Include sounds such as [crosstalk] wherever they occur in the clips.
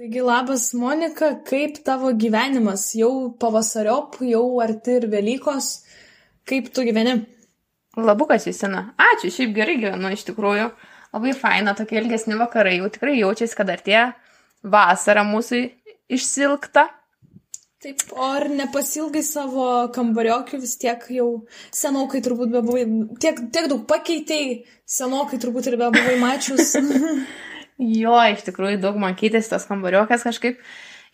Taigi labas Monika, kaip tavo gyvenimas? Jau pavasariop, jau arti ir Velykos. Kaip tu gyveni? Labukas Jusina. Ačiū, šiaip gerai gyvenu iš tikrųjų. Labai faina, tokie ilgesni vakarai, jau tikrai jaučiasi, kad artėja vasara mūsų išsilgta. Taip, o ar nepasilgai savo kambariokių vis tiek jau senokai turbūt bebuvai, tiek, tiek daug pakeitėjai, senokai turbūt ir bebuvai mačius. [laughs] jo, iš tikrųjų daug man keitėsi tas kambariokas kažkaip.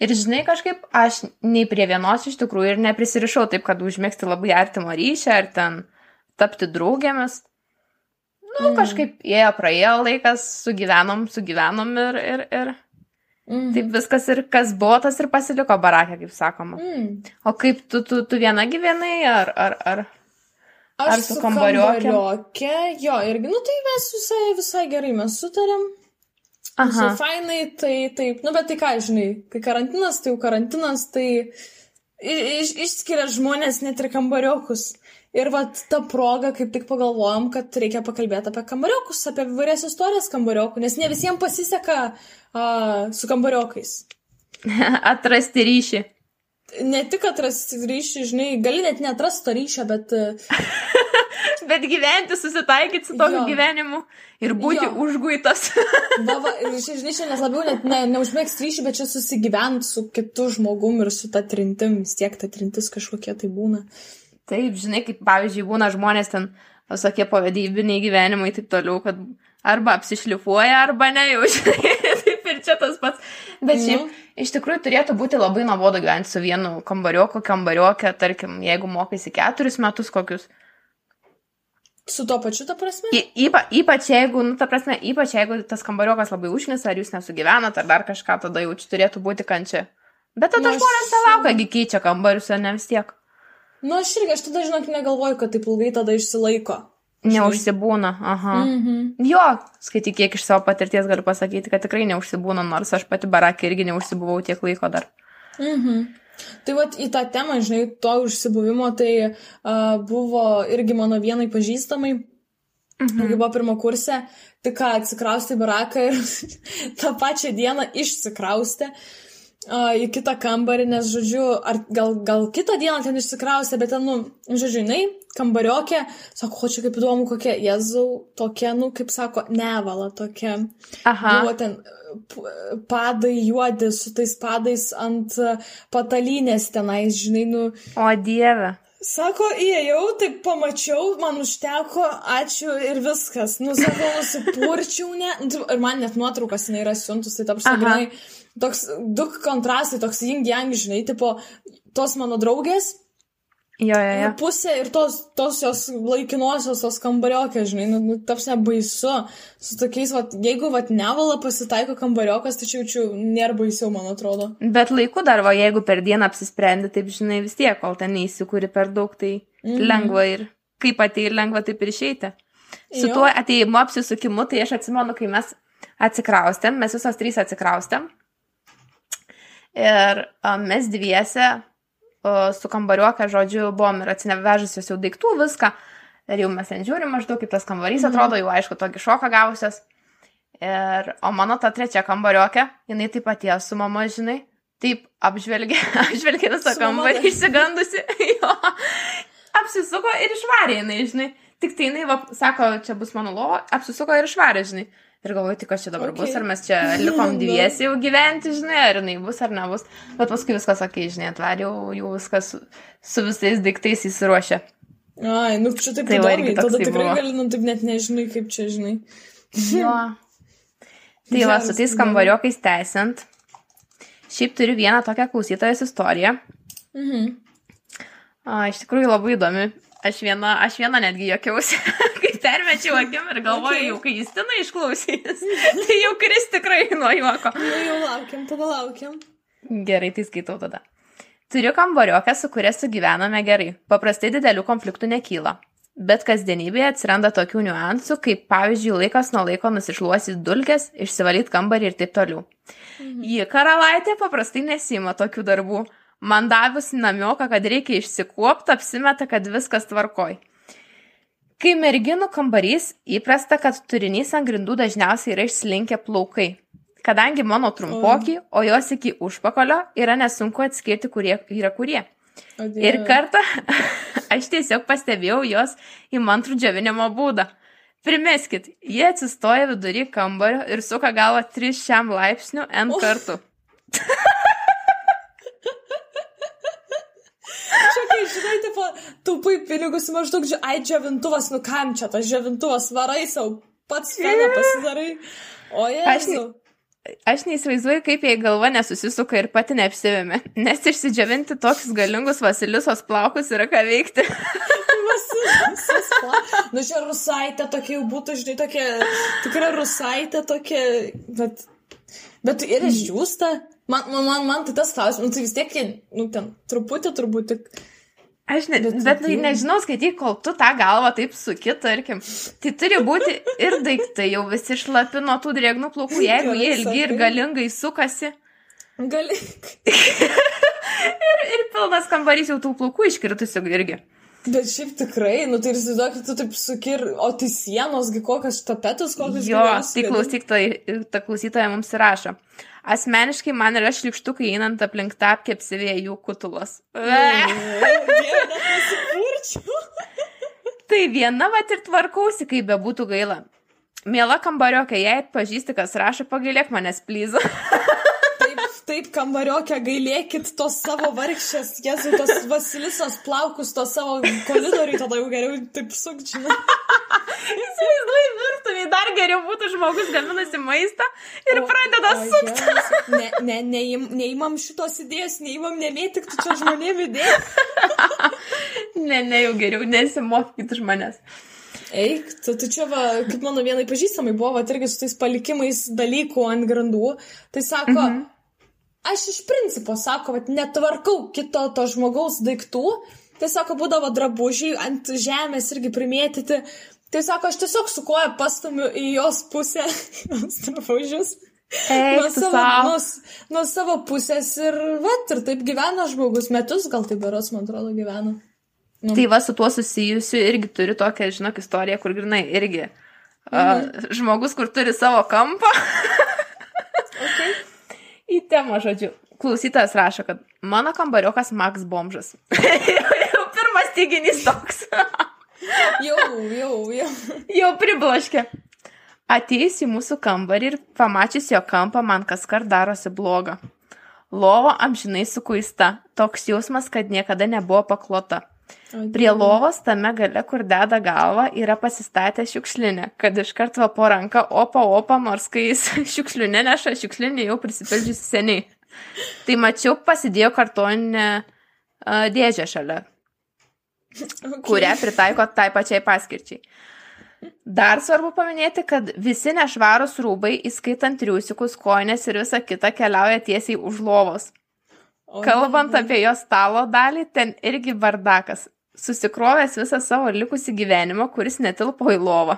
Ir žinai, kažkaip aš nei prie vienos iš tikrųjų ir neprisirišau taip, kad užmėgsti labai artimo ryšį ar ten tapti draugėmis. Nu, mm. kažkaip ėjo, praėjo laikas, sugyvenom, sugyvenom ir, ir, ir Mm. Taip viskas ir kas buvo, tas ir pasiliko barakė, kaip sakoma. Mm. O kaip tu, tu, tu viena gyvenai, ar, ar, ar, Aš ar su kambariokė? kambariokė? Jo, irgi, nu tai mes visai, visai gerai mes sutarėm. Aha. Visai fainai, tai taip, nu bet tai ką, žinai, kai karantinas, tai jau karantinas, tai iš, išskiria žmonės net ir kambariokus. Ir vat ta proga, kaip tik pagalvojom, kad reikia pakalbėti apie kambariokus, apie įvairias istorijas kambariokų, nes ne visiems pasiseka a, su kambariokais. [laughs] atrasti ryšį. Ne tik atrasti ryšį, žinai, gali net neatrasti to ryšio, bet... [laughs] bet gyventi, susitaikyti su tokiu jo. gyvenimu ir būti jo. užguitas. [laughs] va, va, žinai, šiandien labiau net ne, neužmėgsti ryšį, bet čia susigyventi su kitu žmogum ir su ta trintim, vis tiek ta trintis kažkokia tai būna. Taip, žinai, kaip pavyzdžiui būna žmonės ten, visokie pavadybiniai gyvenimai ir taip toliau, kad arba apsišlifuoja, arba ne, jau žinai [laughs] čia tas pats. Bet šiaip, mm. iš tikrųjų, turėtų būti labai nuobodu gyventi su vienu kambarioku, kambariokė, tarkim, jeigu mokaisi keturis metus kokius. Su to pačiu, ta prasme? Y, ypa, ypač jeigu, nu, ta prasme, ypač jeigu tas kambariokas labai užnisa, ar jūs nesugyvenat, ar dar kažką, tada jau čia turėtų būti kančia. Bet tada nu, žmonės nelaukia, gi keičia kambarius, ar ne vis tiek. Nu, aš irgi, aš tada, žinok, negalvoju, kad taip ilgai tada išsilaiko. Neužsibūna, aha. -hmm. Jo, skaityk, kiek iš savo patirties galiu pasakyti, kad tikrai neužsibūna, nors aš pati barakė irgi neužsibuvau tiek laiko dar. Mhm. Tai vat į tą temą, žinai, to užsibuvimo, tai uh, buvo irgi mano vienai pažįstamai, mhm. kai buvo pirmo kurse, tik ką atsikraustė į baraką ir [laughs] tą pačią dieną išsikraustė. Uh, į kitą kambarį, nes, žodžiu, ar gal, gal kitą dieną ten išsikraustė, bet ten, nu, žodžiu, jinai kambariokė, sako, o čia kaip įdomu, kokia, jezau, tokia, nu, kaip sako, nevala tokia. Aha. Buvo ten padai juodi su tais padais ant patalynės tenais, žinai, nu. O dieve. Sako, įėjau, taip pamačiau, man užteko, ačiū ir viskas. Nu, sako, nusipurčiau, ne. Nu, ir man net nuotraukas jinai yra siuntus, tai tapsi, žinai, toks du kontrastai, toks jing jang, žinai, tipo, tos mano draugės Jo, jo, jo. Pusė ir tos, tos jos laikinosios, tos kambariokės, žinai, nu, nu taps nebaisu. Su tokiais, vat, jeigu, vat, nevala pasitaiko kambariokas, tai čia jaučiu, nėra baisiau, man atrodo. Bet laiku dar, va, jeigu per dieną apsisprendi, taip, žinai, vis tiek, kol ten neįsikūri per daug, tai mm lengva ir kaip atei lengva taip ir išeiti. Su jo. tuo ateimu apsisukimu, tai aš atsimenu, kai mes atsikraustėm, mes visos trys atsikraustėm. Ir um, mes dviese su kambariuoke, žodžiu, buvom ir atsinevežusios jau daiktų, viską. Ir jau mes ten žiūrim maždaug, kaip tas kambarys mhm. atrodo, jau aišku, tokį šoką gavusios. Ir, o mano ta trečia kambariokė, jinai taip pat jie su mama, žinai, taip apžvelgė, [laughs] apžvelgė visą kambarį, išsigandusi, [laughs] jo, apsisuko ir išvarė jinai, žinai. Tik tai jinai, va, sako, čia bus mano lovo, apsisuko ir išvarė, žinai. Ir galvoju, tai kas čia dabar okay. bus, ar mes čia [laughs] likom dviesi jau gyventi, žinai, ar jinai bus, ar nebus. Bet paskui viskas, sakai, žinai, atvariau, jau viskas su, su visais daiktais įsiruošė. Ai, nu čia taip tai įdomiai, tada tikrai buvo. gali, nu taip net nežinai, kaip čia, žinai. Jo. [laughs] tai va, su tais kambariokais tęsiant. Šiaip turiu vieną tokią klausytojos istoriją. Mhm. A, iš tikrųjų labai įdomi. Aš viena, aš viena netgi jokiausi, [laughs] permečiau akim ir galvoju, okay. jau kai Justina išklausys, tai jau kris tikrai nuo juoko. Nu, jau laukiam, tada laukiam. Gerai, tai skaitau tada. Turiu kambariokę, su kuria sugyvename gerai. Paprastai didelių konfliktų nekyla. Bet kasdienybėje atsiranda tokių niuansų, kaip pavyzdžiui laikas nuo laiko nusišluosit dulkes, išsivalyti kambarį ir taip toliau. Mhm. Ji karalaitė paprastai nesima tokių darbų, man davus namioką, kad reikia išsikuopti, apsimeta, kad viskas tvarkoj. Kai merginų kambarys įprasta, kad turinys ant grindų dažniausiai yra išslinkę plaukai. kadangi mano trumpoki, o jos iki užpakalio yra nesunku atskirti, kurie yra kurie. Dieve. Ir kartą [laughs] aš tiesiog pastebėjau jos įmantrų džiavinimo būdą. Primeskit, jie atsistoja vidury kambario ir suka galvą 3 šiam laipsnių N kartų. [laughs] Čia, kai žinai, tipo, taupai pinigus maždaug, ai, džiavintuvas, nu kam čia tas džiavintuvas, varai savo, pats feną pasidarai. O jie. Aš Aš neįsivaizduoju, kaip jai galva nesusisuka ir pati neapsivėmė, [laughs] nes išsidžiavinti tokius galingus vasiliusos plaukus yra ką veikti. [laughs] Nu, čia rusaitė tokia jau būtų, žinai, tokia, tikra rusaitė tokia, bet, bet ir išdžiūsta. Man, man, man, man tai tas klausimas, nu, tai vis tiek, nu, ten, truputį, turbūt tik. Aš ne, Bet bet, bet tai Dieve. nežinau, skaityk, kol tu tą galvą taip suki, tarkim. Tai turi būti ir daiktai jau visi šlapi nuo tų drėgnų plaukų, [laughs] jeigu jie ilgi ir galingai sukasi. Gali. [laughs] Ir pilnas kambarys jau tų plaukų iškritusių irgi. Bet šiaip tikrai, nu, tai ir įsivaizduok, tu taip sukir, o tai sienosgi kokios tapetus, kokios Jo, tai klausyk, tai, ta klausytoja mums rašo. Asmeniškai man yra šlikštukai einant aplink tapkę apsivėję jų kutulas. [laughs] Tai viena vat ir tvarkausi, kaip bebūtų gaila. Mėla kambariokė, jei atpažįsti, kas rašo, pagailėk manęs plyzo. [laughs] Taip, kambariokė, gailėkit tos savo vargšės, jesu, tos vasilisos plaukus, tos savo koridoriui, tada jau geriau taip sukčina. [laughs] Įsivaizduoju, virtuviai dar geriau būtų žmogus gaminasi maistą ir pradeda sukti. Ne, [laughs] ne, neim, neimam šitos idėjos, neimam nemėtik, tu čia žmonėm idėjai. [laughs] Ne, ne, jau geriau nesimokykit iš manęs. Eik, tu, tu čia, va, kaip mano vienai pažįstamai buvo, va, irgi su tais palikimais dalykų ant grandų, tai sako, mm -hmm. Aš iš principo, sako, va, netvarkau kito to žmogaus daiktų, sako, būdavo drabužiai ant žemės irgi primėtyti, tai sako, aš tiesiog su koja pastumiu į jos pusę, [laughs] jos drabužius. Eik, Nuo savo, nuo, nuo savo pusės ir, va, ir taip gyvena žmogus, metus gal tai beros, man atrodo, gyvena. Nu. Tai va su tuo susijusiu irgi turiu tokią, žinok, istoriją, kur grinai irgi. Mhm. Uh, žmogus, kur turi savo kampą. [laughs] Temą, žodžiu. Klausytojas rašo, kad mano kambariokas Max Bomžas. [laughs] jau pirmas teiginys toks. Jau, jau, jau. jau pribloškė. Atėjus į mūsų kambarį ir pamačius jo kampą, man kas kart darosi bloga. Lovo amžinai sukuista, toks jausmas, kad niekada nebuvo paklota. Prie lovos tame gale, kur deda galvą, yra pasistatę šiukšlinę, kad iškart va po ranką opa opa, nors kai jis [laughs] šiukšlinę neša, šiukšlinė jau prisipildžiusi seniai. Tai mačiau, pasidėjo kartoninę dėžę šalia, [laughs] Okay. kurią pritaiko tai pačiai paskirčiai. Dar svarbu paminėti, kad visi nešvarūs rūbai, įskaitant triusikus, koinės ir visa kita, keliauja tiesiai už lovos. O, Kalbant ne. apie jo stalo dalį, ten irgi bardakas. Susikrovęs visą savo likusį gyvenimą, kuris netilpo į lovą.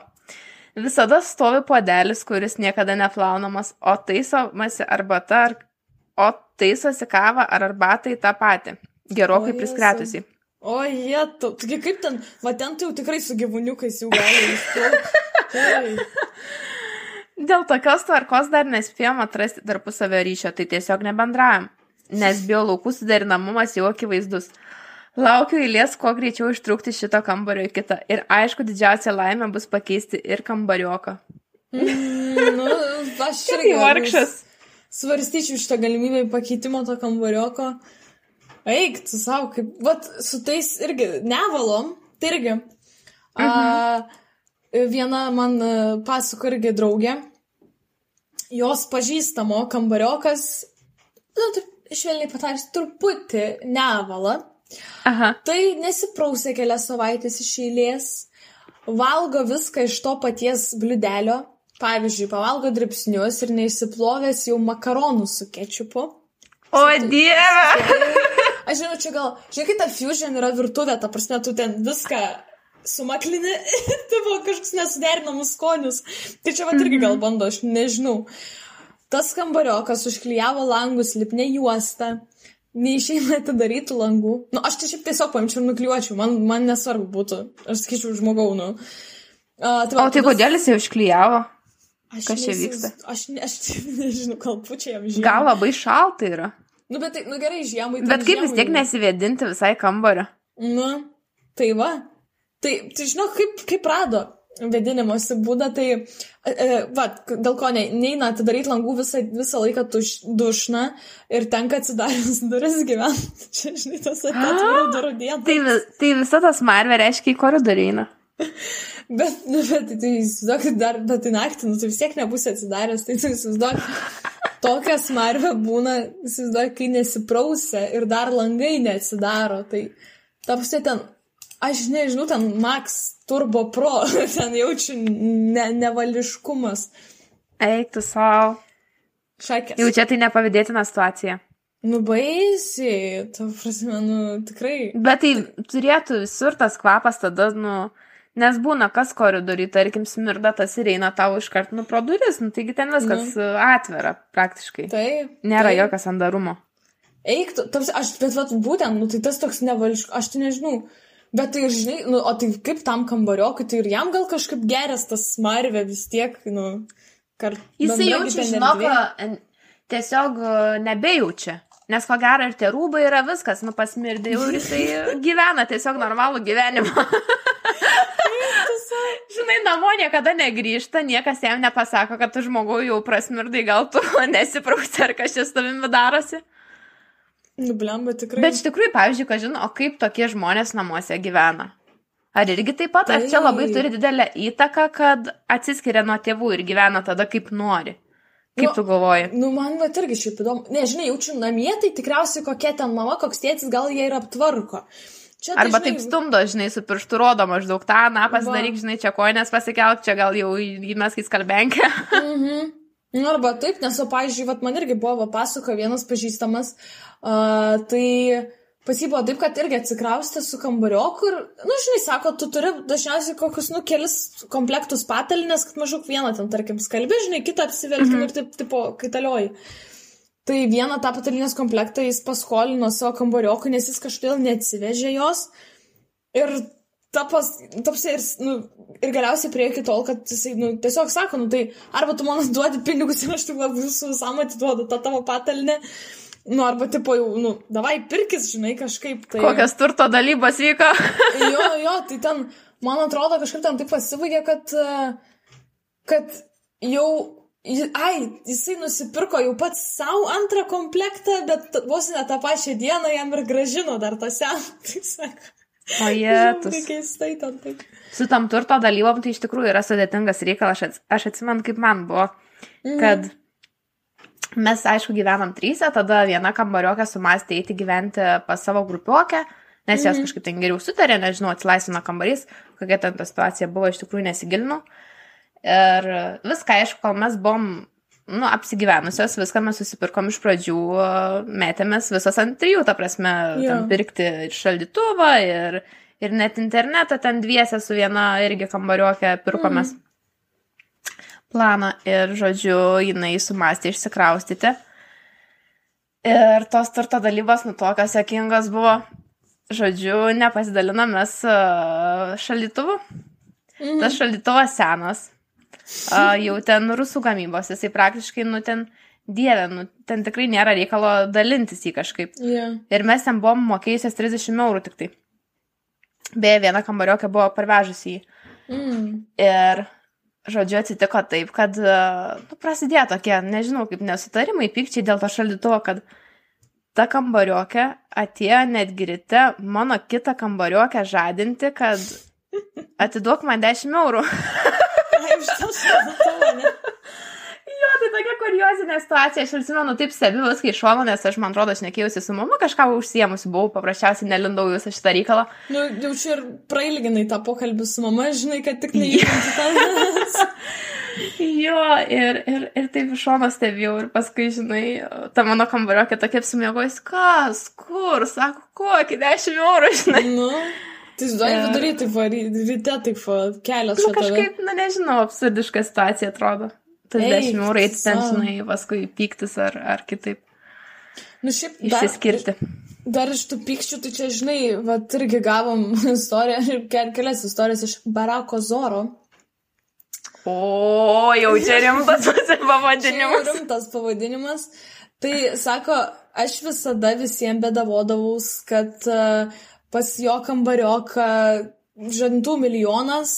Visada stovi puodelis, kuris niekada neplaunamas, o taisomasi arbata, ar, o taisosi kavą ar arbatą į tą patį. Gerokai priskretusi. O jie, tu, taigi kaip ten, va ten tai jau tikrai su gyvūniukais jau gali įspėti. Dėl tokios tvarkos dar nespėjom atrasti tarpusavio ryšio, tai tiesiog nebendravom, nes biolaukų suderinamumas jau akivaizdus. Laukiu eilės, kuo greičiau ištrūkti šito kambario į kitą. Ir aišku, didžiausia laimė bus pakeisti ir kambarioką. Mm, nu, [laughs] aš Tai irgi vargšas. svarstyčiau šitą galimybę pakeitimo to kambarioko. Eik, tu savo, kaip, vat, su tais irgi nevalom, tai irgi. Mhm. A, viena man a, pasako irgi draugė, jos pažįstamo kambariokas, nu, taip, švelniai patarsi, truputį nevala. Aha. Tai nesiprausė kelias savaitės iš eilės, valgo viską iš to paties bliudelio, pavyzdžiui, pavalgo dripsnius ir neįsiplovęs jau makaronų su kečupu. O dieve! [laughs] Aš žinau, čia gal, žinai, ta fusion yra virtuvė, ta prasme, tu ten viską sumaklini, [laughs] tai buvo kažkoks nesuderinamus skonius. Tai čia va irgi gal bando, aš nežinau. Tas kambariokas užklyjavo langus lipne juostą, neišeina atidarytų langų. Nu, aš tai šiaip tiesiog paimčiau ir nukliuočiau, man, man nesvarbu būtų, aš sakyčiau žmogau, nu. Uh, O tai kodėl jis jau išklyjavo? Aš Kas čia vyksta? Aš, ne, aš [laughs] nežinau, gal pučia jam žiemą. Gal labai šalta yra. Nu, bet tai, nu gerai, žiemai. tai Bet kaip vis tiek nesivėdinti visai kambario? Nu, tai va. Tai, tai žinau, kaip, kaip rado vedinimuose būdą, tai, e, e, va, dėl ko ne, neina atidaryti langų visą, visą laiką tuš, dušną ir tenka atsidarius [laughs] duris gyventi. [laughs] Čia, žinai, tas atvirų durų dieną. Tai, vi- tai visa tas marvė reiškia į koridorių eina. [laughs] Bet, nu, bet tai, tai įsivaizduok, dar, bet tai naktį, nu, tai vis tiek nebus atsidaręs, tai tu įsivaizduok, tokia smarvė būna, įsivaizduok, kai nesiprausia ir dar langai neatsidaro, tai, ta pusė ten, aš nežinau, ten Max Turbo Pro, [laughs] ten jaučiu ne, nevališkumas. Eik tu savo. Šakės. Jau čia tai nepavydėtina situacija. Nu, baisiai, tu prasme, nu, tikrai. Bet tai turėtų visur tas kvapas tada, nu, nes būna kas koridoriui, tarkim, smirda tas ir eina tau iškart, nu, pro duris, nu, taigi ten viskas nu. atvira praktiškai. Tai. Nėra tai. jokio sandarumo. Eik, tu, tavs, aš, bet vat, būtent, nu, tai tas toks nevališkas, aš tai nežinau. Bet tai, žinai, nu, o tai kaip tam kambariokui, tai ir jam gal kažkaip geras tas smarvė vis tiek, nu, kart. Jisai jaučia, žinok, tiesiog nebejaučia. Nes ko gero ir tie rūbai yra viskas, nu pasmirdė jau ir jisai [laughs] gyvena tiesiog normalų gyvenimą. [laughs] Žinai, namo niekada negrįžta, niekas jam nepasako, kad tu žmogau jau prasmirdai, gal tu [laughs] nesiprausi ar kažkas tavimi darosi. Nu, blemba, tikrai. Bet iš tikrųjų, pavyzdžiui, ką žinau, o kaip tokie žmonės namuose gyvena? Ar irgi taip pat, ar čia labai Taip. turi didelę įtaką, kad atsiskiria nuo tėvų ir gyvena tada, kaip nori? Kaip Nu, tu galvoji? Nu, man va irgi šiaip įdomu. Nežinai, jaučiu namie, tai tikriausiai kokia ten mama, koks tėtis, gal jie ir aptvarko. Čia, tai, Arba taip stumdo, žinai, su pirštu rodo maždaug tą, na, pasidaryk, Va. žinai, čia koinės pasikelk, čia gal jau įmes kaip skalbenkę. Mhm. Nu, arba taip, nes, pavyzdžiui, vat, man irgi buvo pasako vienas pažįstamas, uh, tai pas jį buvo taip, kad irgi atsikraustė su kambarioku ir, nu, žinai, sako, tu turi dažniausiai kokius, nu, kelis komplektus patalinės, kad maždaug vieną ten, tarkim, skalbi, žinai, kitą apsivelkim mhm. ir taip, tipo, kaitalioji. Tai vieną tą patalinės komplektą jis paskolino savo kambariokui, nes jis kažkodėl neatsivežė jos. Ir ta pas, taps ir, nu, ir galiausiai prie iki tol, kad jisai, nu, tiesiog sako, nu, tai arba tu man duodi pinigus ir aš tik su visam atiduodu tą tavo patalinę, nu, arba tipo jau, nu, davai pirkis, žinai, kažkaip tai. Kokios turto dalybos vyko. Jo, jo, tai ten, man atrodo, kažkaip ten taip pasibaigė, kad, e, kad jau, ai, jisai nusipirko jau pats savo antrą komplektą, bet vos ne tą pačią dieną jam ir gražino dar tą seną. [laughs] Tai sako. O jėtus. Keistai ten taip. Su tam turto dalybom tai iš tikrųjų yra sudėtingas reikalas. Aš, ats- aš atsimenu, kaip man buvo, kad mes, aišku, gyvenam trysę, tada viena kambariokė sumastė eiti gyventi pas savo grupiokę, nes jos kažkaip ten geriau sutarė, nežinau, atsilaisvino kambarys, kokia ten ta situacija buvo, iš tikrųjų nesigilinau. Ir viską, aišku, kol mes buvom, nu, apsigyvenusios, viską mes susipirkom iš pradžių, metėmės visas ant trijų, ta prasme, ten pirkti ir šaldytuvą, ir, ir net internetą ten dviesę su viena irgi kambariokė pirkomės planą ir, žodžiu, jinai sumastė išsikraustyti. Ir tos turto dalybos, nu, tokios sėkingos buvo. Žodžiu, nepasidalinam mes uh, šaldytuvu. Mhm. Tas šaldytuvas senas. Jau ten rusų gamybos, jisai praktiškai, nu, ten dievė, nu, ten tikrai nėra reikalo dalintis jį kažkaip. Yeah. Ir mes ten buvom mokėjusios 30 eurų tik tai. Beje, viena kambariokė buvo parvežusi jį. Mm. Ir, žodžiu, atsitiko taip, kad, e, nu, prasidėjo tokie, nežinau, kaip nesutarimai, pykčiai dėl to šaldytuvo, kad ta kambariokė atėjo netgi ryte mano kitą kambariokę žadinti, kad [laughs] atiduok man 10 eurų. [laughs] [laughs] Šaldytuvo, ne? jo, tai tokia kuriozinė situacija, aš atsimenu taip stebiu viską iš šono, nes aš, man atrodo, aš nekėjusi su mama, kažką užsiemusi buvau, paprasčiausiai nelindau visą šitą reikalą. Nu, jau čia ir prailginai tą pokalbį su mama, žinai, kad tik [laughs] neįjungti tą. Jo, ir, ir, ir taip iš šono stebėjau ir paskui, žinai, ta mano kambariokė tokia apsimiegojus, kas, kur, sako, kokį 10 eurų, žinai. Nu, tai žinai, Ir- vidury taip, ryte taip kelias Nu, kažkaip, na nežinau, absurdiška situacija atrodo. Tas 10 eurų eiti ten, žinai, paskui pyktis ar, ar kitaip Nu, šiaip dar, išsiskirti. dar iš tų pykščių, tai čia, žinai, va, irgi gavom istoriją, ke- kelias istorijas iš Barako Zoro. O, jau čia rimtas pavadinimas. rimtas pavadinimas. Tai sako, aš visada visiems bedavodavaus, kad uh, pas jo kambarioką žantų milijonas,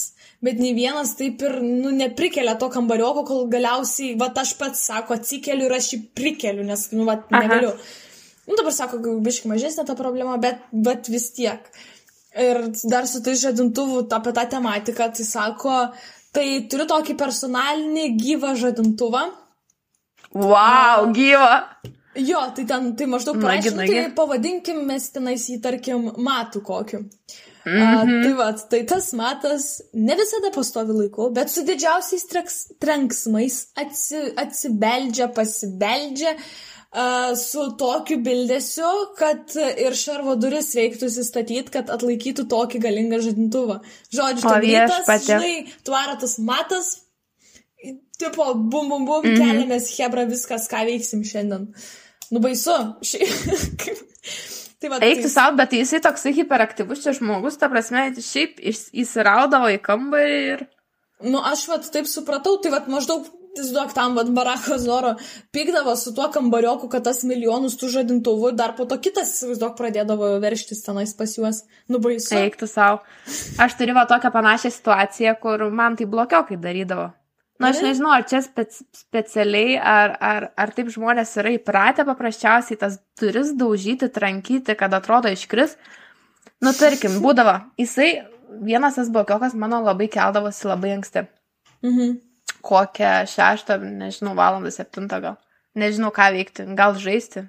bet nei vienas taip ir nu, neprikelia to kambarioko, kol galiausiai, va, aš pats, sako, atsikeliu ir aš jį prikeliu, nes, nu, va, Aha. negaliu. Nu, dabar sako, biškai mažesnė ta problema, bet, bet vis tiek. Ir dar su tai žadintuvu apie tą tematiką, tai sako, tai turiu tokį personalinį gyvą žadintuvą. Wow, gyva. Jo, tai ten, tai maždaug nagi. tai pavadinkim mes tenais jį, tarkim, matų kokiu. Mm Mhm. -hmm. tai va, tai tas matas ne visada pastovi laiku, bet su didžiausiais treks, trenksmais atsi, atsibeldžia, pasibeldžia uh, su tokiu bildesiu, kad ir šarvo duris reiktų įsistatyti, kad atlaikytų tokį galingą žadintuvą. Žodžiu, greitas, viešpatie. žinai, tvaratas matas, tipo, bum, bum, bum, mm Mhm. -hmm. keliamės, hebra, viskas, ką veiksim šiandien. Nu, baisu. Šiaip. [laughs] tai va, Eik tu tai, savo, bet jisai toksai hiperaktyvus čia žmogus, ta prasme, šiaip įsiraudavo į kambarį ir... nu, aš vat taip supratau, tai vat maždaug, įsivaizduok, tam vat Barako Zoro pykdavo su tuo kambarioku, kad tas milijonus tų žadintuvų, dar po to kitas, įsivaizduok, pradėdavo verštis tenais pas juos. Nu, baisu. Eik tu savo. Aš turiu va tokią panašią situaciją, kur man tai blokiokai darydavo. Na, aš Mhm. nežinau, ar čia spec specialiai, ar, ar, ar taip žmonės yra įpratę paprasčiausiai tas duris daužyti, trankyti, kad atrodo iškris. Nu, tarkim, [laughs] būdavo, jisai, vienas tas blokiokas mano labai keldavosi labai anksti. Mhm. Kokią šeštą, nežinau, valandą, septintą gal. Nežinau, ką veikti, gal žaisti.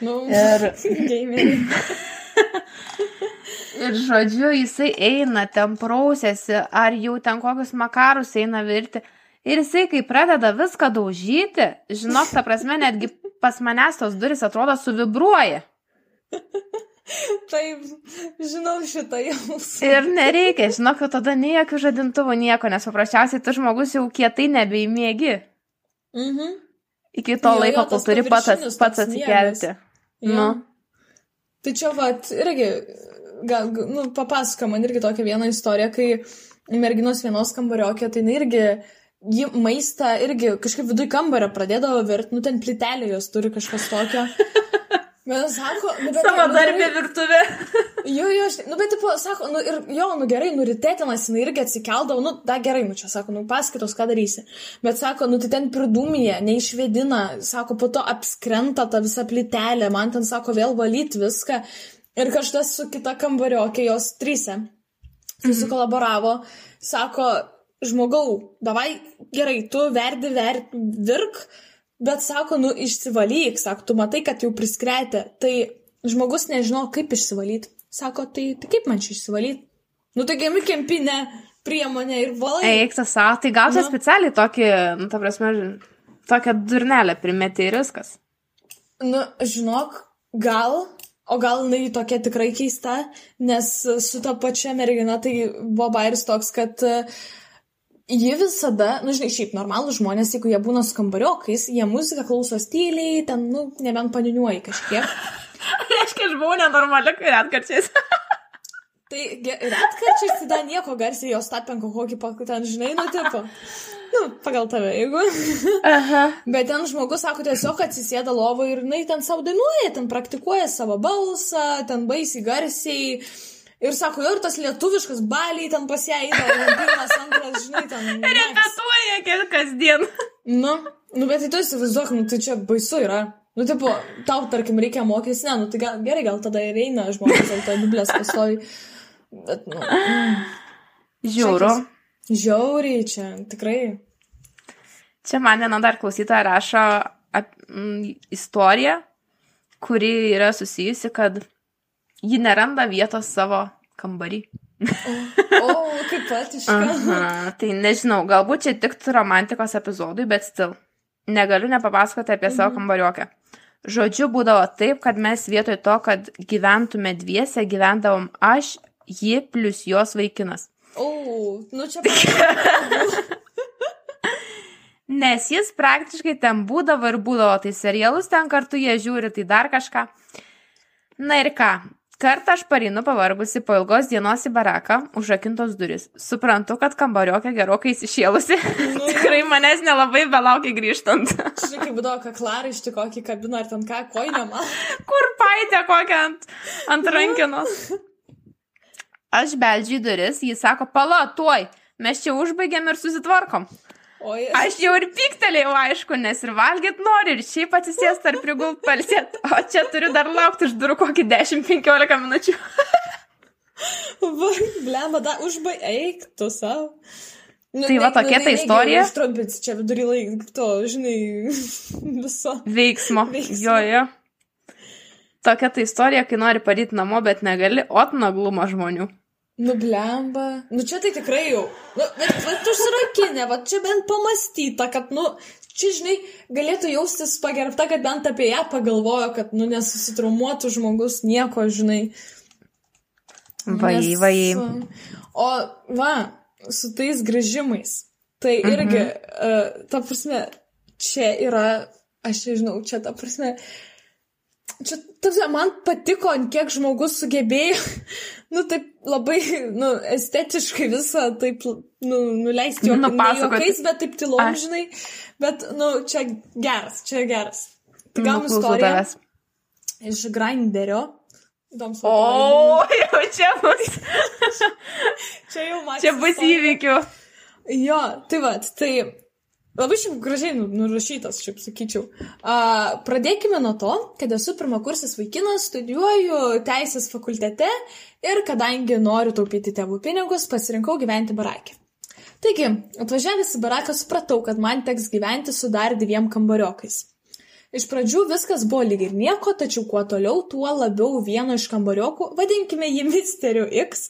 Nu, Ir. [laughs] [laughs] Ir žodžiu, jisai eina, ten prausėsi, ar jau ten kokius makarus eina virti. Ir jisai, kai pradeda viską daužyti, žinok, ta prasme, netgi pas manęs tos duris atrodo suvibruoja. [laughs] Taip, žinau šitą jausmą. Ir nereikia, žinok, kad tada nei jokių žadintuvų nieko, nes paprasčiausiai tu žmogus jau kietai nebeimėgi. Mhm. Iki to Jo, jo, laiko, kol tas turi pats, pats atsikelti. Jo. Nu. Tai čia, vat, irgi, gal, nu, papasako man irgi tokią vieną istoriją, kai merginos vienos kambariokė, tai irgi, ji maistą irgi kažkaip viduje kambario pradėdavo virt, nu ten plitelė jos turi kažkas tokio. [laughs] Bet sako, nu, bet, Savo nu, darbę virtuvę. [laughs] Jo, jo, aš, nu, bet, tipo, sako, nu, ir, jo, nu, gerai, nu, rytėtinas, jinai irgi atsikeldavo, nu, da, gerai, nu, čia, sako, nu, paskaitos, ką darysi. Bet, sako, nu, tai ten pridūmija, neišvedina, sako, po to apskrenta ta visa plitelė, man ten, sako, vėl valyti viską. Ir kažkas su kita kambariokė, jos tryse, susikolaboravo, sako, žmogau, davai, gerai, tu verdi, verdi, virk, bet, sako, nu, išsivalyk, sako, tu matai, kad jau priskretė. Tai žmogus nežino, kaip išsivalyti. Sako, tai, tai kaip man čia išsivalyti? Nu, tai gami kempinė priemonė ir valai. Eik tas tai gal čia Nu. specialiai tokį, nu, ta prasme, tokią durnelę primeti ir viskas. Nu, žinok, gal, o gal jinai tokia tikrai keista, nes su ta pačia mergina tai buvo bairis toks, kad e, ji visada, nu, žinai, šiaip normalų žmonės, jeigu jie būna su kambariokais, jie muziką klauso tyliai, ten, nu, nebent paniuniuoji kažkiek. [laughs] Reiškia, aš buvau nenormali, kai [laughs] retkarčiais. Tai retkarčiais tada nieko garsiai jos tapenko kokį pakų ten, žinai, nu, tipo. Nu, pagal tave, jeigu. [laughs] Aha. Bet ten žmogus, sako, tiesiog atsisėda lovo ir jinai ten savo dainuoja, ten praktikuoja savo balsą, ten baisiai garsiai. Ir sako, jo, ir tas lietuviškas baliai ten pas ją eina, pirmas, antras, žinai, ten. [laughs] Repetuoja kiek kasdien. Nu, nu, bet tai tu įsivaizduok, nu, tai čia baisu yra. Nu, tipo, tau, tarkim, reikia mokytis, ne, nu, tai gal, gerai, gal tada ir eina žmogus dėl to dublės pastovi. Bet, nu, Žiūriu. žiauriai čia, tikrai. Čia man viena dar klausytoja rašo ap, m, istoriją, kuri yra susijusi, kad ji neranda vietos savo kambarį. O, kaip patiška. Tai nežinau, galbūt čia tiktų romantikos epizodui, bet stil. Negaliu nepapasakoti apie savo kambariokę. Žodžiu, būdavo taip, kad mes vietoj to, kad gyventume dviese, gyvendavom aš, ji plus jos vaikinas. O, nu čia. [laughs] Nes jis praktiškai ten būdavo ir būdavo, tai serialus ten kartu jie žiūri, tai dar kažką. Na ir ką, Kartą aš pareinu pavargusi po ilgos dienos į baraką, užrakintos duris. Suprantu, kad kambariokė gerokai įsišėlusi. Nu. [laughs] Tikrai manęs nelabai belaukia grįžtant. Žinai, kaip būdavo kaklarą iš kokį kabiną ar ten ką, koinę man. [laughs] Kur paitė kokią ant, ant rankinos. Aš beldžiu į duris, jis sako, pala, tuoj, mes čia užbaigėm ir susitvarkom. Oi, Aš jau ir piktelėjau, aišku, nes ir valgyt nori, ir šiaip atsisės ar prigult palsėt, o čia turiu dar laukti iš durų kokį 10-15 minučių. [laughs] va, blemba, da, užbaig, eik tu savo. Nu, Tai va tokia ta istorija. Užtrumpins čia vidury laik, to, žinai, [laughs] viso. Veiksmo. Veiksmo. Jo, jo. Tokia ta istorija, kai nori paryti namo, bet negali, o naglumą žmonių. Nu, blemba. Nu, čia tai tikrai jau. Nu, bet, bet užsirakinė, va čia bent pamastyta, kad, nu, čia, žinai, galėtų jaustis pagerbta, kad bent apie ją pagalvojo, kad, nu, nesusitraumuotų žmogus nieko, žinai. Vai, Nes, vai. O, va, su tais grįžimais. Tai irgi, mhm. uh, ta prasme, čia yra, aš nežinau, čia ta prasme, čia, ta prasme, man patiko, ant kiek žmogus sugebėjo, [laughs] nu, taip labai, nu, estetiškai visą taip, nu, nuleisti jo Nupasakoti. juokais, bet taip tylom, žinai, bet, nu, čia geras, čia geras. Tai Nu, klausau istoriją tavęs. iš Grinderio. Įdomus O, jau čia bus. [laughs] čia jau matėte. Čia bus įvykių. Jo, tai va, tai labai šiaip gražiai nu- nurašytas, šiaip sakyčiau. A, pradėkime nuo to, kad esu pirmakursis vaikinas, studijuoju teisės fakultete ir kadangi noriu taupyti tėvų pinigus, pasirinkau gyventi barakė. Taigi, atvažiavęs į baraką supratau, kad man teks gyventi su dar dviem kambariokais. Iš pradžių viskas buvo lyg ir nieko, tačiau kuo toliau, tuo labiau vieno iš kambariokų, vadinkime jį Misteriu X.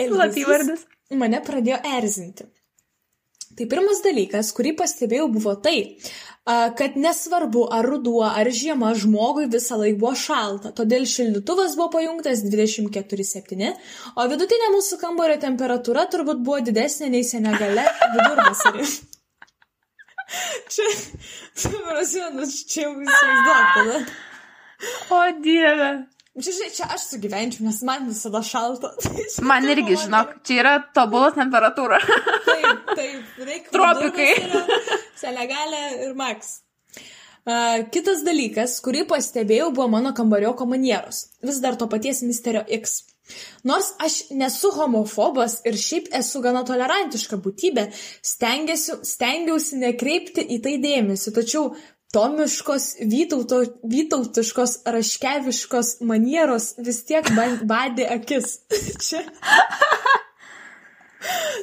Slapyvardis. mane pradėjo erzinti. Tai pirmas dalykas, kurį pastebėjau, buvo tai, kad nesvarbu, ar ruduo, ar žiema žmogui visą laiką buvo šalta, todėl šildytuvas buvo pajungtas 24-7, o vidutinė mūsų kambario temperatūra turbūt buvo didesnė nei Senegale vidurvasarį. [laughs] Čia, prasme, nu, čia jau įsivaizduok tada. O dieve. Žinai, čia aš sugyvenčiau, nes man visada šalta. [laughs] Man irgi, žinok, čia yra tobula temperatūra. Taip, [laughs] taip, reikia. Tropikai. Selegalė ir Max. Uh, kitas dalykas, kurį pastebėjau, buvo mano kambarioko manieros. Vis dar to paties Misterio X. Nors aš nesu homofobas ir šiaip esu gana tolerantiška būtybė, stengiausi nekreipti į tai dėmesį, tačiau tomiškos, vytauto, vytautiškos, raškeviškos manieros vis tiek ban- badė akis. [laughs] Čia.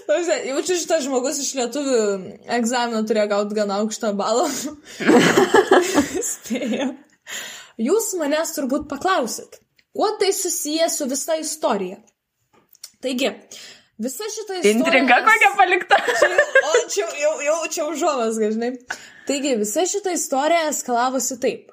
Prasme, Jaučiu, šitas žmogus iš lietuvių egzamino turėjo gauti gana aukštą balą. [laughs] Spėjau. Jūs manęs turbūt paklausit, kuo tai susiję su visa istorija? Taigi, visa šita istorija... Intriga kokia palikta. Čia, o čia jau, jau čia užuomas, žinai. Taigi, visa šita istorija eskalavosi taip.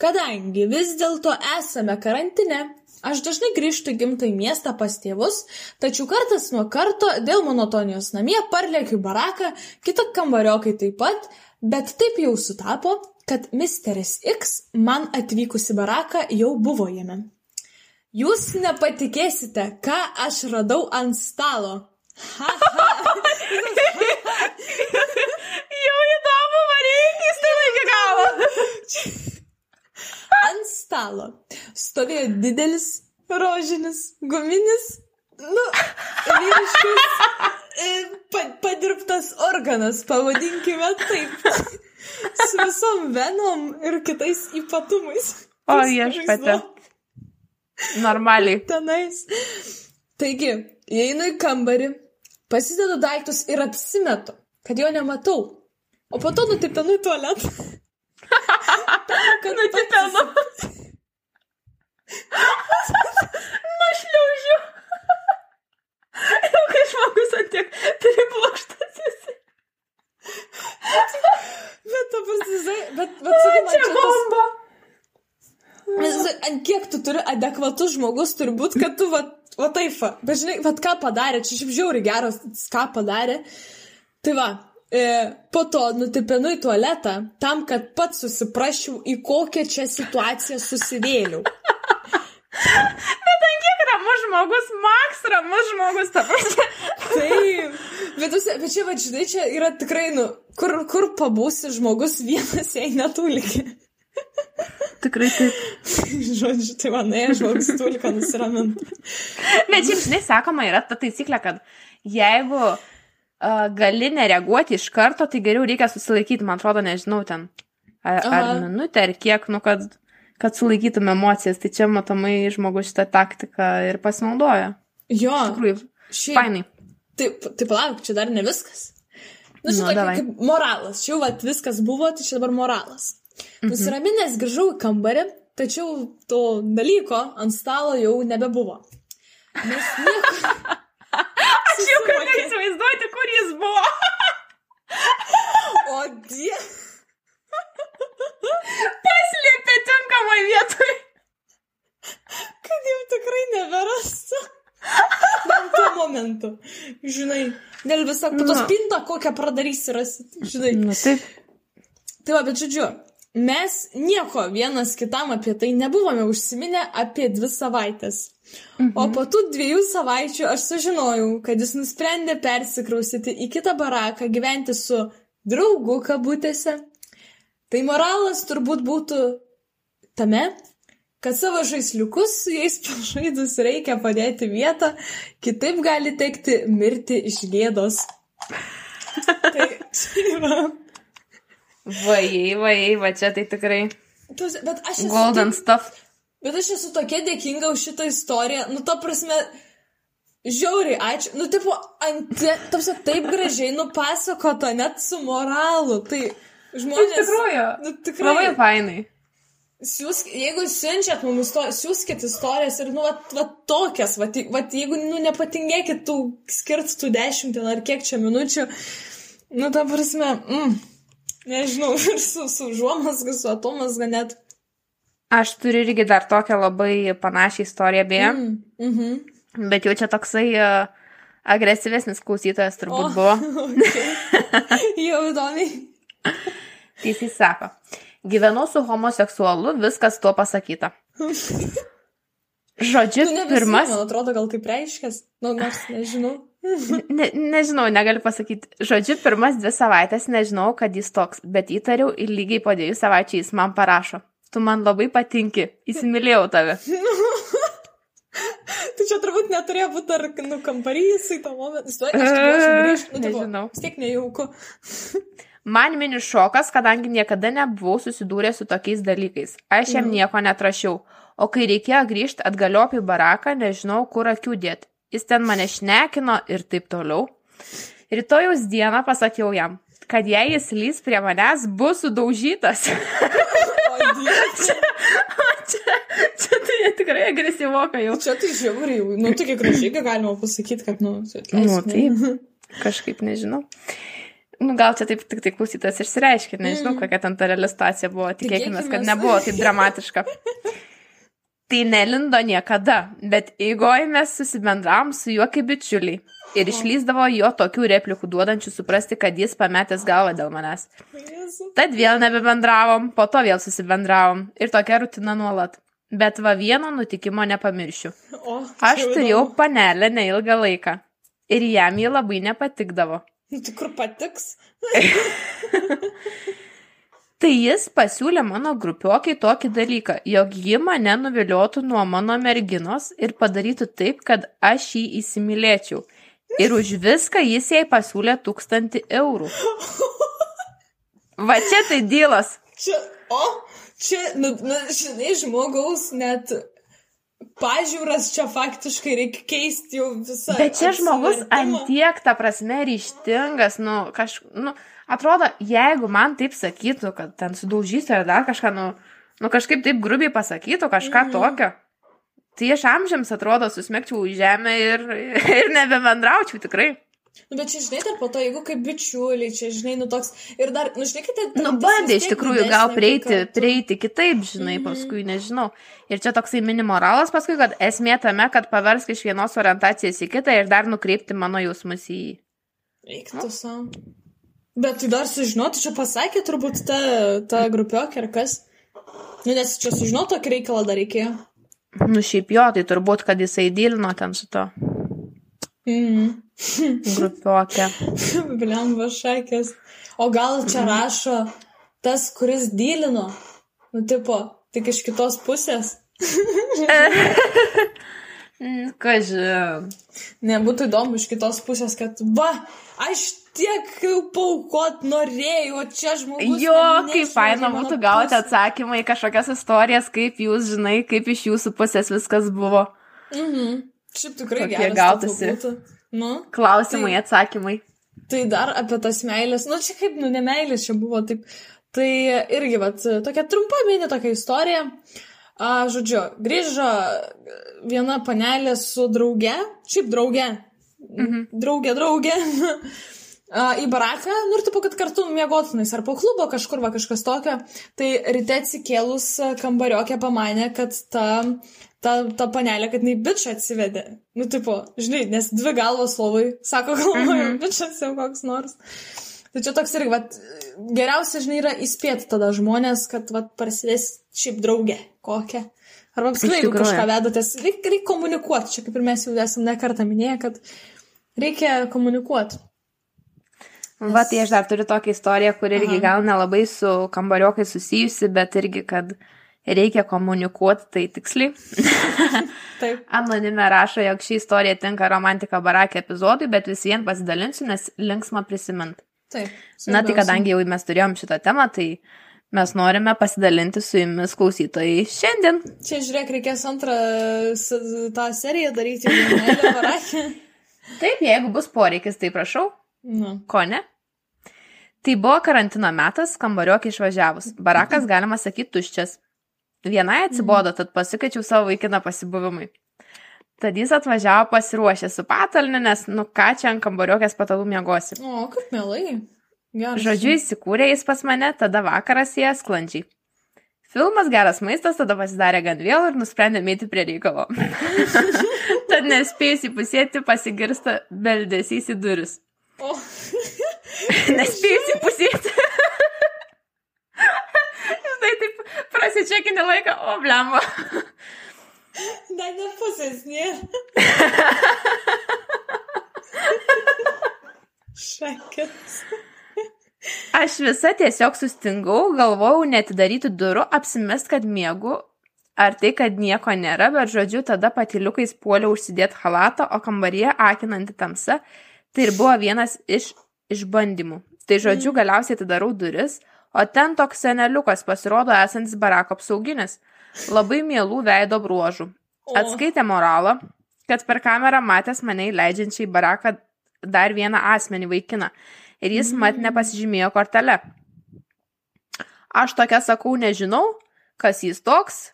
Kadangi vis dėlto esame karantine, aš dažnai grįžtu į gimtąjį miestą pas tėvus, tačiau kartas nuo karto dėl monotonijos namie parlėkiu baraką, kitą kambariokai taip pat, bet taip jau sutapo, kad Misteris X man atvykus į baraką jau buvo jame. Jūs nepatikėsite, ką aš radau ant stalo. Ha, ha. [laughs] Jau įdomu, varykis tai iki galo. [laughs] Ant stalo stovėjo didelis, rožinis, guminis, nu, vyriškas, pa, padirbtas organas, pavadinkime taip. [laughs] Su visom venom ir kitais ypatumais. O, viešpatie. Normaliai. Tenais. Taigi, įeinu į kambarį, pasidedu daiktus ir apsimetu, kad jo nematau. O po to nutipenu į tualetą. Kad Nutipenu. Nušliaužiu. [laughs] Jau kai žmogus atiek priblokštas esi. Bet, ta prasme, bet, bet, sakau, man Čia čia tas bomba. Nes, ant kiek tu turi adekvatus žmogus, turbūt, kad tu, va, va taip, va. bet žinai, va ką padarė, čia šiaip žiauri geras, ką padarė. Tai va, po to nutipinu į tualetą tam, kad pats susiprašiau, į kokią čia situaciją susivėliau. [laughs] Bet ant kiek ramus žmogus, Maks ramus žmogus, ta prasme. Taip, bet, bet čia, va, žinai, čia yra tikrai, nu, kur, kur pabūsi žmogus vienas, jei netuliki. Tikrai taip. [laughs] Žodžiu, tai manai, žmogus tulika nusiramint. Bet šiaip, žinai, sakoma, yra ta taisyklė, kad jeigu uh, gali nereaguoti iš karto, tai geriau reikia susilaikyti, man atrodo, nežinau, ten. Ar, ar Aha. minutę, ar kiek, nu, kad, kad sulaikytume emocijas. Tai čia matomai žmogus šitą taktiką ir pasinaudoja. Jo, Iš tikrųjų, šiaip. fainai. Taip, taip, palauk, čia dar ne viskas. Nu, Nu, čia davai. kaip moralas. Čia jau vat, viskas buvo, tai čia dabar moralas. Mhm. Nusiraminęs grįžau į kambarį, tačiau to dalyko ant stalo jau nebebuvo. Nes nieko. [laughs] Aš jau galiu įsivaizduoti, kur jis buvo. O die. Paslėpė tinkamai vietoj. kad jau tikrai neberastų. Bent tuo momentu. Žinai, dėl viso, po to Nu. spintą kokią pradarysi rasi. Žinai. Na taip. Tai va, bet žodžiu, mes nieko vienas kitam apie tai nebuvome užsiminę apie dvi savaitės. Mhm. O po tų dviejų savaičių aš sužinojau, kad jis nusprendė persikrausyti į kitą baraką, gyventi su draugu kabutėse. Tai moralas turbūt būtų tame, kad savo žaisliukus su jais [laughs] pažaidus reikia padėti vietą, kitaip gali tekti mirti iš gėdos. [laughs] tai čia yra. Vajai, vajai, va čia tai tikrai Tas- Bet aš esu, golden taip, stuff. bet aš esu tokia dėkinga už šitą istoriją. Nu, ta prasme, žiauriai, ačiū. Nu, tipo, ant, tapsi, taip gražiai nupasakota, net su moralu. Tai žmonės. Iš tikrųjų. Nu, tikrai. Labai fainai. Siūsk, jeigu siunčiat mums istorijas, siūskit istorijas ir, nu, vat, vat tokias, vat, vat jeigu, nu, nepatingėkit tų, skirt tų dešimt ar kiek čia minučių, nu, ta prasme, mm, nežinau, [laughs] ir su, su užuomasga, su atomasga net. Aš turiu irgi dar tokią labai panašią istoriją, beje, mm. Mm, mhm. bet jau čia toksai uh, agresyvesnis klausytojas turbūt oh. buvo. [laughs] Okay. Jau įdomiai. Jisai sako, gyvenau su homoseksualu, viskas tuo pasakyta. [laughs] Žodžiu, Nu, visi, pirmas, man atrodo, gal kaip reiškės, nu, nors nežinau. ne, nežinau, negaliu pasakyti. Žodžiu, pirmas dvi savaitės nežinau, kad jis toks, bet įtariau ir lygiai po dviejų savaičių jis man parašo. Tu man labai patinki, įsimylėjau tave. [laughs] Tai čia turbūt neturėjo būti ar, nu, kambarys į tą momentą. Grįžti, nu, Nežinau. vis tiek nejauku. Man mini šokas, kadangi niekada nebuvau susidūręs su tokiais dalykais. Aš jam nieko netrašiau. O kai reikėjo grįžti atgaliop į baraką, nežinau, kur akių dėti. Jis ten mane šnekino ir taip toliau. Rytojaus dieną pasakiau jam, kad jei jis lys prie manęs, bus sudaužytas. [laughs] Dieve. čia, čia tai tikrai agresyvoka jau. Čia tai žiauriai, nu, tokia gražiai gal galima pasakyti, kad, nu, Nu, taip. [laughs] Kažkaip nežinau. Nu, gal čia taip tik tai klausytas išsireiškia, nežinau, kokia ten ta reali situacija buvo, tikėkime, kad nebuvo taip dramatiška. [laughs] Tai nelindo niekada, bet eigoje mes susibendravom su juo kaip bičiuliai. Ir išlyzdavo jo tokių replikų duodančių suprasti, kad jis pametęs galvą dėl manęs. Tad vėl nebebendravom, po to vėl susibendravom. Ir tokia rutina nuolat. Bet va vieno nutikimo nepamiršiu. Aš turėjau panelę neilgą laiką. Ir jam jį labai nepatikdavo. Tai kur patiks? [laughs] Tai jis pasiūlė mano grupiokiai tokį dalyką, jog ji mane nuviliotų nuo mano merginos ir padarytų taip, kad aš jį įsimylėčiau. Ir už viską jis jai pasiūlė tūkstantį eurų. Va čia tai dylas. Čia, o, čia, nu, nu, žinai, žmogaus net pažiūras čia faktiškai reikia keisti jau visą. Bet čia žmogus antiek, ta prasme, ryštingas, nu, kaž, nu, atrodo, jeigu man taip sakytų, kad ten sudaužysiu ar dar kažką, nu, nu kažkaip taip grubiai pasakytų, kažką mm. tokio, tai aš amžiams atrodo susmegčiau į žemę ir, [laughs] ir nebebendraučiau tikrai. Nu, bet čia, žinai, dar po to, jeigu kaip bičiuliai, čia, žinai, nu toks. Ir dar, nu, žinai, tai... Nu, bandė iš tikrųjų gal prieiti, prieiti kitaip, žinai, Mhm. paskui nežinau. Ir čia toksai mini moralas paskui, kad esmė tame, kad paversk iš vienos orientacijos į kitą ir dar nukreipti mano jausmus į jį. Eiktų savo. Bet tai dar sužinoti, čia pasakė turbūt ta, ta grupiokė ar kas. Nu, nes čia sužinoti tokį reikalą dar reikėjo. Nu, šiaip jo, tai turbūt, kad jisai dylino ten su to Mhm. [laughs] grupiokė. [laughs] Blemba šakės. O gal čia rašo tas, kuris dylino? Nu, tipo, tik iš kitos pusės. [laughs] Kažin. Nebūtų įdomu iš kitos pusės, kad va, aš tiek paukot norėjau, čia žmogus. Jo, kaip faina būtų gauti atsakymą į kažkokias istorijas, kaip jūs žinai, kaip iš jūsų pusės viskas buvo. Mhm. Šiaip tikrai Kokie geras būtų. Nu, Klausimai, atsakymai. tai dar apie tas meilės, nu čia kaip, nu, ne meilės čia buvo taip. Tai irgi, vat, tokia trumpa mini tokia istorija. A, žodžiu, grįžo viena panelė su drauge, šiaip drauge, Mhm. draugė, draugė, [laughs] a, į baraką, nu ir taip, kad kartu mėgotinais ar po klubo kažkur va kažkas tokio. Tai ryte atsikėlus kambariokė pamanė, kad ta, ta, ta panelė, kad jinai bičią atsivedė. Nu, tipo, žinai, nes dvi galvos lovai, sako, [laughs] galvoju, mm -hmm. bičias jau koks nors. Tai čia toks irgi, vat, geriausia, žinai, yra įspėti tada žmonės, kad, vat, prasidės šiaip draugė kokią. Arba apskritai, jeigu kažką vedatės, reikia reik komunikuoti. Čia kaip ir mes jau esame nekartą minėję, kad reikia komunikuoti. Va, tai aš dar turiu tokią istoriją, kur irgi Aha. gal nelabai su kambariokai susijusi, bet irgi, kad reikia komunikuoti tai tiksliai. [laughs] Taip. Anonime rašo, jog ši istorija tinka romantika barakė epizodui, bet vis vien pasidalinsiu, nes linksma prisimint. Taip. Na tai svarbiausia. kadangi jau mes turėjom šitą temą, tai mes norime pasidalinti su jumis klausytojai šiandien. Čia žiūrėk, reikės antrą tą seriją daryti. [laughs] Taip, jeigu bus poreikis, tai prašau, Nu. ko ne? Tai buvo karantino metas, kambariokį išvažiavus. Barakas, [laughs] galima sakyti, tuščias. Vienai atsibodo, tad pasikeičiau savo vaikiną pasibuvimui. Tad jis atvažiavo pasiruošę su patalne, nes, nu ką čia ant kambariokės patalų mėgosi. O, kaip mielai. Geras. Žodžiu, įsikūrė jis pas mane, tada vakaras jie sklandžiai. Filmas geras maistas, tada pasidarė gan vėl ir nusprendė mėti prie reikalo. [laughs] Tad nespėjus įpusėti, pasigirsta beldesys į duris. O, [laughs] Nespėjus įpusėti. Žinai, taip prasičekinį laiką, o blemba. dar ne pusės nėra. Šakės. Aš visa tiesiog sustingau, galvojau netidaryti durų, apsimest, kad miegu, ar tai, kad nieko nėra, bet žodžiu, tada patiliukais puoliau užsidėti halatą, o kambaryje akinanti tamsa, tai ir buvo vienas iš išbandymų. Tai žodžiu, galiausiai atidarau duris, o ten toks seneliukas pasirodo esantis barako apsauginis, labai mielų veido bruožų. Atskaitė moralą, kad per kamerą matęs mane įleidžiančiai į baraką dar vieną asmenį vaikiną ir jis mat nepasižymėjo kortelę. Aš tokia sakau, nežinau, kas jis toks.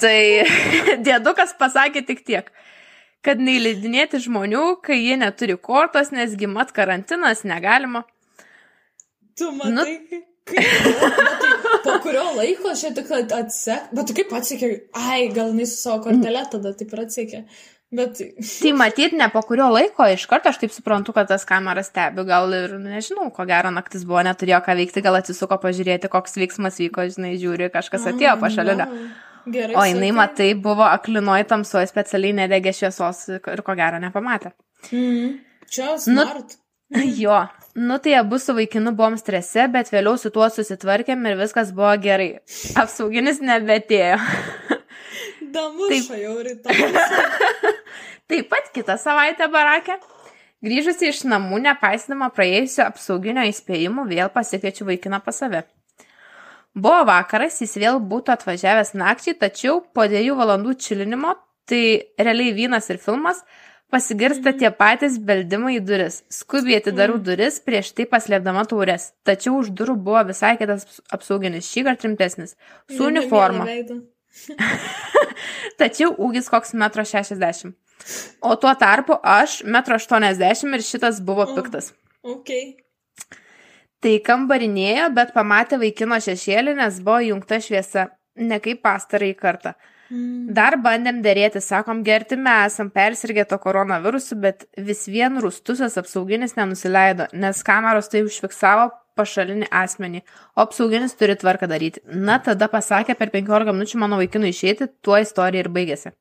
Tai [laughs] dėdukas pasakė tik tiek, kad neįleidinėti žmonių, kai jie neturi kortos, nesgi mat karantinas negalima. Tu matai, Nu. kaip. po kurio laiko čia tik atsek. Bet tu kaip atsekė? Ai, gal jinai su savo kortelė tada taip ir atsekė. Bet Tai matyt, ne po kurio laiko, iš karto aš taip suprantu, kad tas kameras stebi, gal ir, nu, nežinau, ko gero naktis buvo, neturėjo ką veikti, gal atsisuko pažiūrėti, koks veiksmas vyko, žinai, žiūri, kažkas atėjo pašalinio. Gerai. O jinai, sakai. matai, buvo aklinoj tamsoje specialiai nedegė šviesos ir ko gero nepamatė. Mhm. Čia Nu- smart. [laughs] Jo, nu tai abu su vaikinu buvom strese, bet vėliau su tuo susitvarkėm ir viskas buvo gerai. Apsauginis nebetėjo. Damuša jau rytoj. Taip pat kitą savaitę barakė. Grįžusi iš namų, nepaisydama praėjusio apsauginio įspėjimų, vėl pasikviečiu vaikiną pas save. Buvo vakaras, jis vėl būtų atvažiavęs nakčiai, tačiau po dviejų valandų čilinimo, tai realiai vynas ir filmas, pasigirsta tie patys beldimai į duris. Skubiai atidarau duris, prieš tai paslėpdama taures. Tačiau už durų buvo visai kitas apsauginis, šį kartą rimtesnis, su uniforma. [laughs] Tačiau ūgis koks 1,60 m. O tuo tarpu aš 1,80 m ir šitas buvo O. piktas. Ok. Tai kambarinėjo, bet pamatė vaikino šešėlį, nes buvo jungta šviesa, ne kaip pastarai kartą. Dar bandėm dėrėti, sakom, gerti mes esam persirgę to koronavirusu, bet vis vien rustusas apsauginis nenusileido, nes kameros tai užfiksavo pašalinį asmenį, o apsauginis turi tvarką daryti. Na, tada pasakė per 15 minučių mano vaikinui išeiti, tuo istorija ir baigėsi.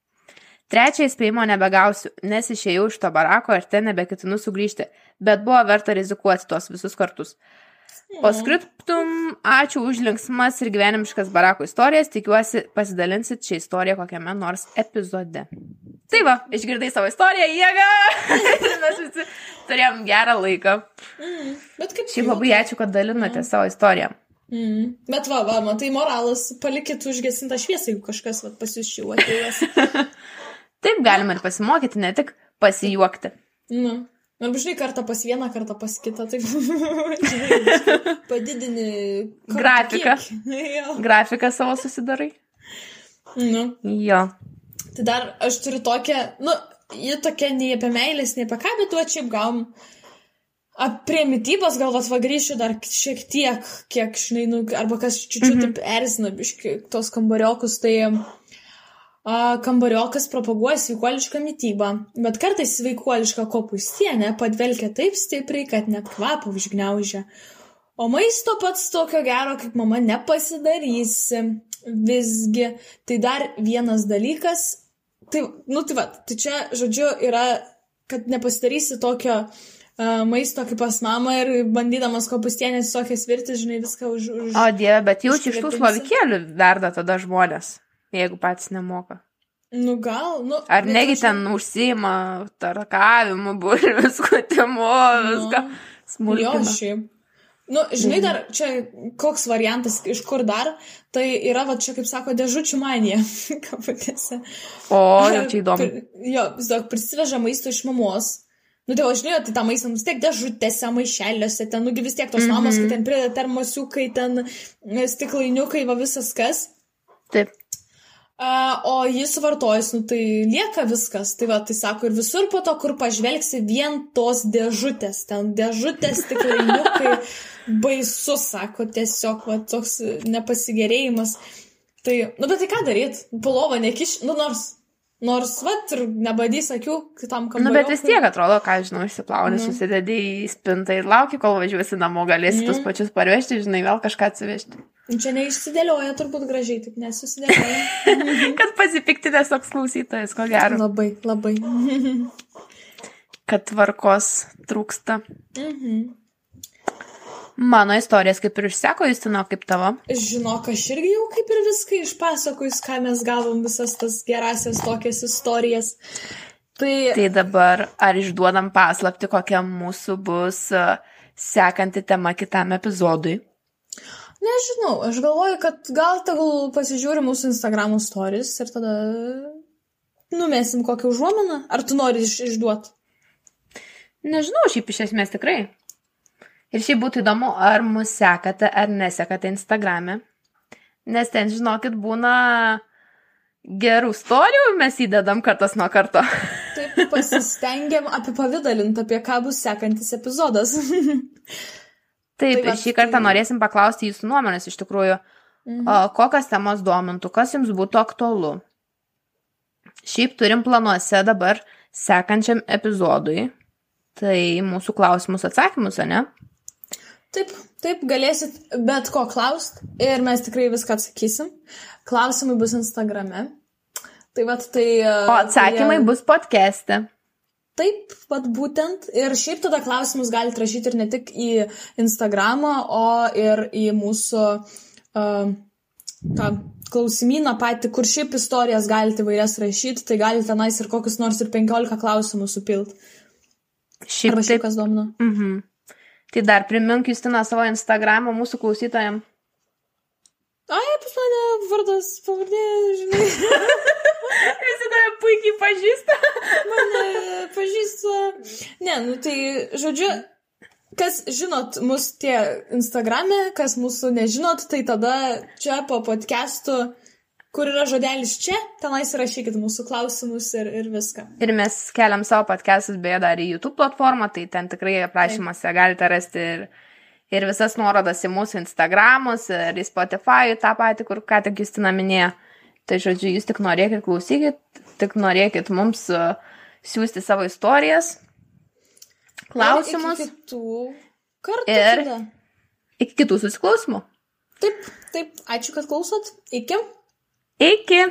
Trečią įspėjimo nebegausiu, nes išėjau iš to barako ir ten nebeketinu sugrįžti, bet buvo verta rizikuoti tuos visus kartus. O skriptum, ačiū už linksmas ir gyvenimiškas barako istorijas, tikiuosi pasidalinsit šią istoriją kokiame nors epizode. Tai va, išgirdai savo istoriją, jėga! [laughs] mes visi turėjom gerą laiką. Mm. Bet kaip Šiaip labai ačiū, kad dalinate savo istoriją. Mm. Bet va, va, matai, moralas, palikit užgesintą šviesą, jeigu kažkas va, pas jūs šiuo atėjęs. [laughs] Taip galima ir pasimokyti, ne tik pasijuokti. Nu. Arba žinai, kartą pas vieną, kartą pas kitą, taip [laughs] padidini Grafiką. [laughs] Grafiką savo susidarai. Nu. Jo. Tai dar aš turiu tokią, nu, ji tokia nei apie meilės, nei apie ką, bet tu šiaip gaum. A, prie mytybos gal vat va grįšiu dar šiek tiek, kiek, žinai, nu, arba kas čiūčiu Mhm. taip erzina, biški, tos kambariokus, tai a, kambariokas propaguoja sveikuolišką mytybą, bet kartais sveikuolišką kopustienę padvelkia taip stipriai, kad net kvapą užgniaužia. O maisto pats tokio gero, kaip mama, nepasidarysi. Visgi, tai dar vienas dalykas, tai, nu, tai va, tai čia, žodžiu, yra, kad nepasidarysi tokio uh, maisto kaip pas mamą ir bandydamas kopustienės tokias virtis, žinai, viską už... už... O dieve, bet jau iš tų slovikėlių verda tada žmonės, jeigu patys nemoka. Nu, gal, nu. Ar negi aš- ten užsima tarkavimu, [laughs] bulvių skutimu, viską Nu. Jo, smulkina. šiaip. Nu, žinai, dar čia koks variantas, iš kur dar, tai yra, va, čia, kaip sako, dėžučių manija, [laughs] kabutėse. O, jau čia įdomu. Jo, vis daug prisiveža maisto iš mamos. Nu, tai žinau, tai tą maistą vis tiek dėžutėse, maišelėse, ten, nugi vis tiek tos mamos, Mhm. kai ten prideda termosiukai, ten e, stiklainiukai, va visas kas. Taip. O jis suvartojus, nu tai lieka viskas. Tai va, tai sako, ir visur po to, kur pažvelgsi, vien tos dėžutės, ten dėžutės, stiklainiukai, [laughs] baisu, sako, tiesiog, va, toks nepasigerėjimas. Tai, nu bet tai ką daryt? Pulovą nekiš, nu nors, nors, va, ir nebadys akių kitam Nu, kambariui. bet vis tiek atrodo, ką žinau, išsiplauni, Nu. susidedi į spintą ir lauki, kol važiuosi namo, galėsi Nu. tus pačius parvežti, žinai, vėl kažką atsivežti. Čia neišsidėlioja turbūt gražiai, taip nesusidėlioja. [laughs] Kad pasipiktinės toks klausytojas, ko gero. labai, labai. Kad tvarkos trūksta. Mhm. Mano istorijas kaip ir išseko, Justino, kaip tavo. Žinok, aš irgi jau kaip ir viską išpasakojus, ką mes gavom visas tas gerasias tokias istorijas. Tai, Tai dabar ar išduodam paslapti, kokia mūsų bus uh, sekanti tema kitam epizodui? Nežinau, aš galvoju, kad gal tegul pasižiūri mūsų Instagram stories ir tada numesim kokią užuominą. Ar tu nori iš, išduoti? Nežinau, šiaip iš esmės tikrai. Ir šiaip būtų įdomu, ar mus sekate ar nesekate Instagrame. Nes ten, žinokit, būna gerų istorijų, mes įdedam kartas nuo karto. Taip pasistengiam apipavydalinti, apie ką bus sekantis epizodas. [laughs] Taip, Tai tai va, šį kartą tai- norėsim paklausti jūsų nuomonės iš tikrųjų, Mhm. o, kokios temos domintų, kas jums būtų aktualu. Šiaip turim planuose dabar sekančiam epizodui. Tai mūsų klausimus atsakymus, ne? Taip, taip, galėsit bet ko klaust ir mes tikrai viską atsakysim. Klausimai bus Instagrame. Tai vad tai... O atsakymai bus podcast'e. Taip, pat būtent. Ir šiaip tada klausimus galite rašyti ir ne tik į Instagramą, o ir į mūsų uh, tą klausimyną patį, kur šiaip istorijas galite vairias rašyti, tai galite tenais ir kokius nors ir 15 klausimų supilt. Šiaip Arba taip. šiaip kas domina. Mhm. Tai dar primink Justina savo Instagramą mūsų klausytojams. Ai, pas mane vardas, pavardė, žinai, [laughs] Visi tave puikiai pažįsta. mane pažįsta. Ne, nu tai, žodžiu, kas žinot mus tie Instagrame, kas mūsų nežinot, tai tada čia po podcastų, kur yra žodelis čia, tenais rašykit mūsų klausimus ir, ir viską. Ir mes keliam savo podcastus beje dar į YouTube platformą, tai ten tikrai aprašymuose galite rasti ir, ir visas nuorodas į mūsų Instagramus, ir į Spotify, tą patį, kur ką tik Justina minėjo. Tai žodžiu, jūs tik norėkit klausykit, tik norėkit mums uh, siūsti savo istorijas, klausimus. Ir iki kitų kartų. Ir- tada. Iki kitų susiklausimų. Taip, taip, ačiū, kad klausot. Iki. Iki.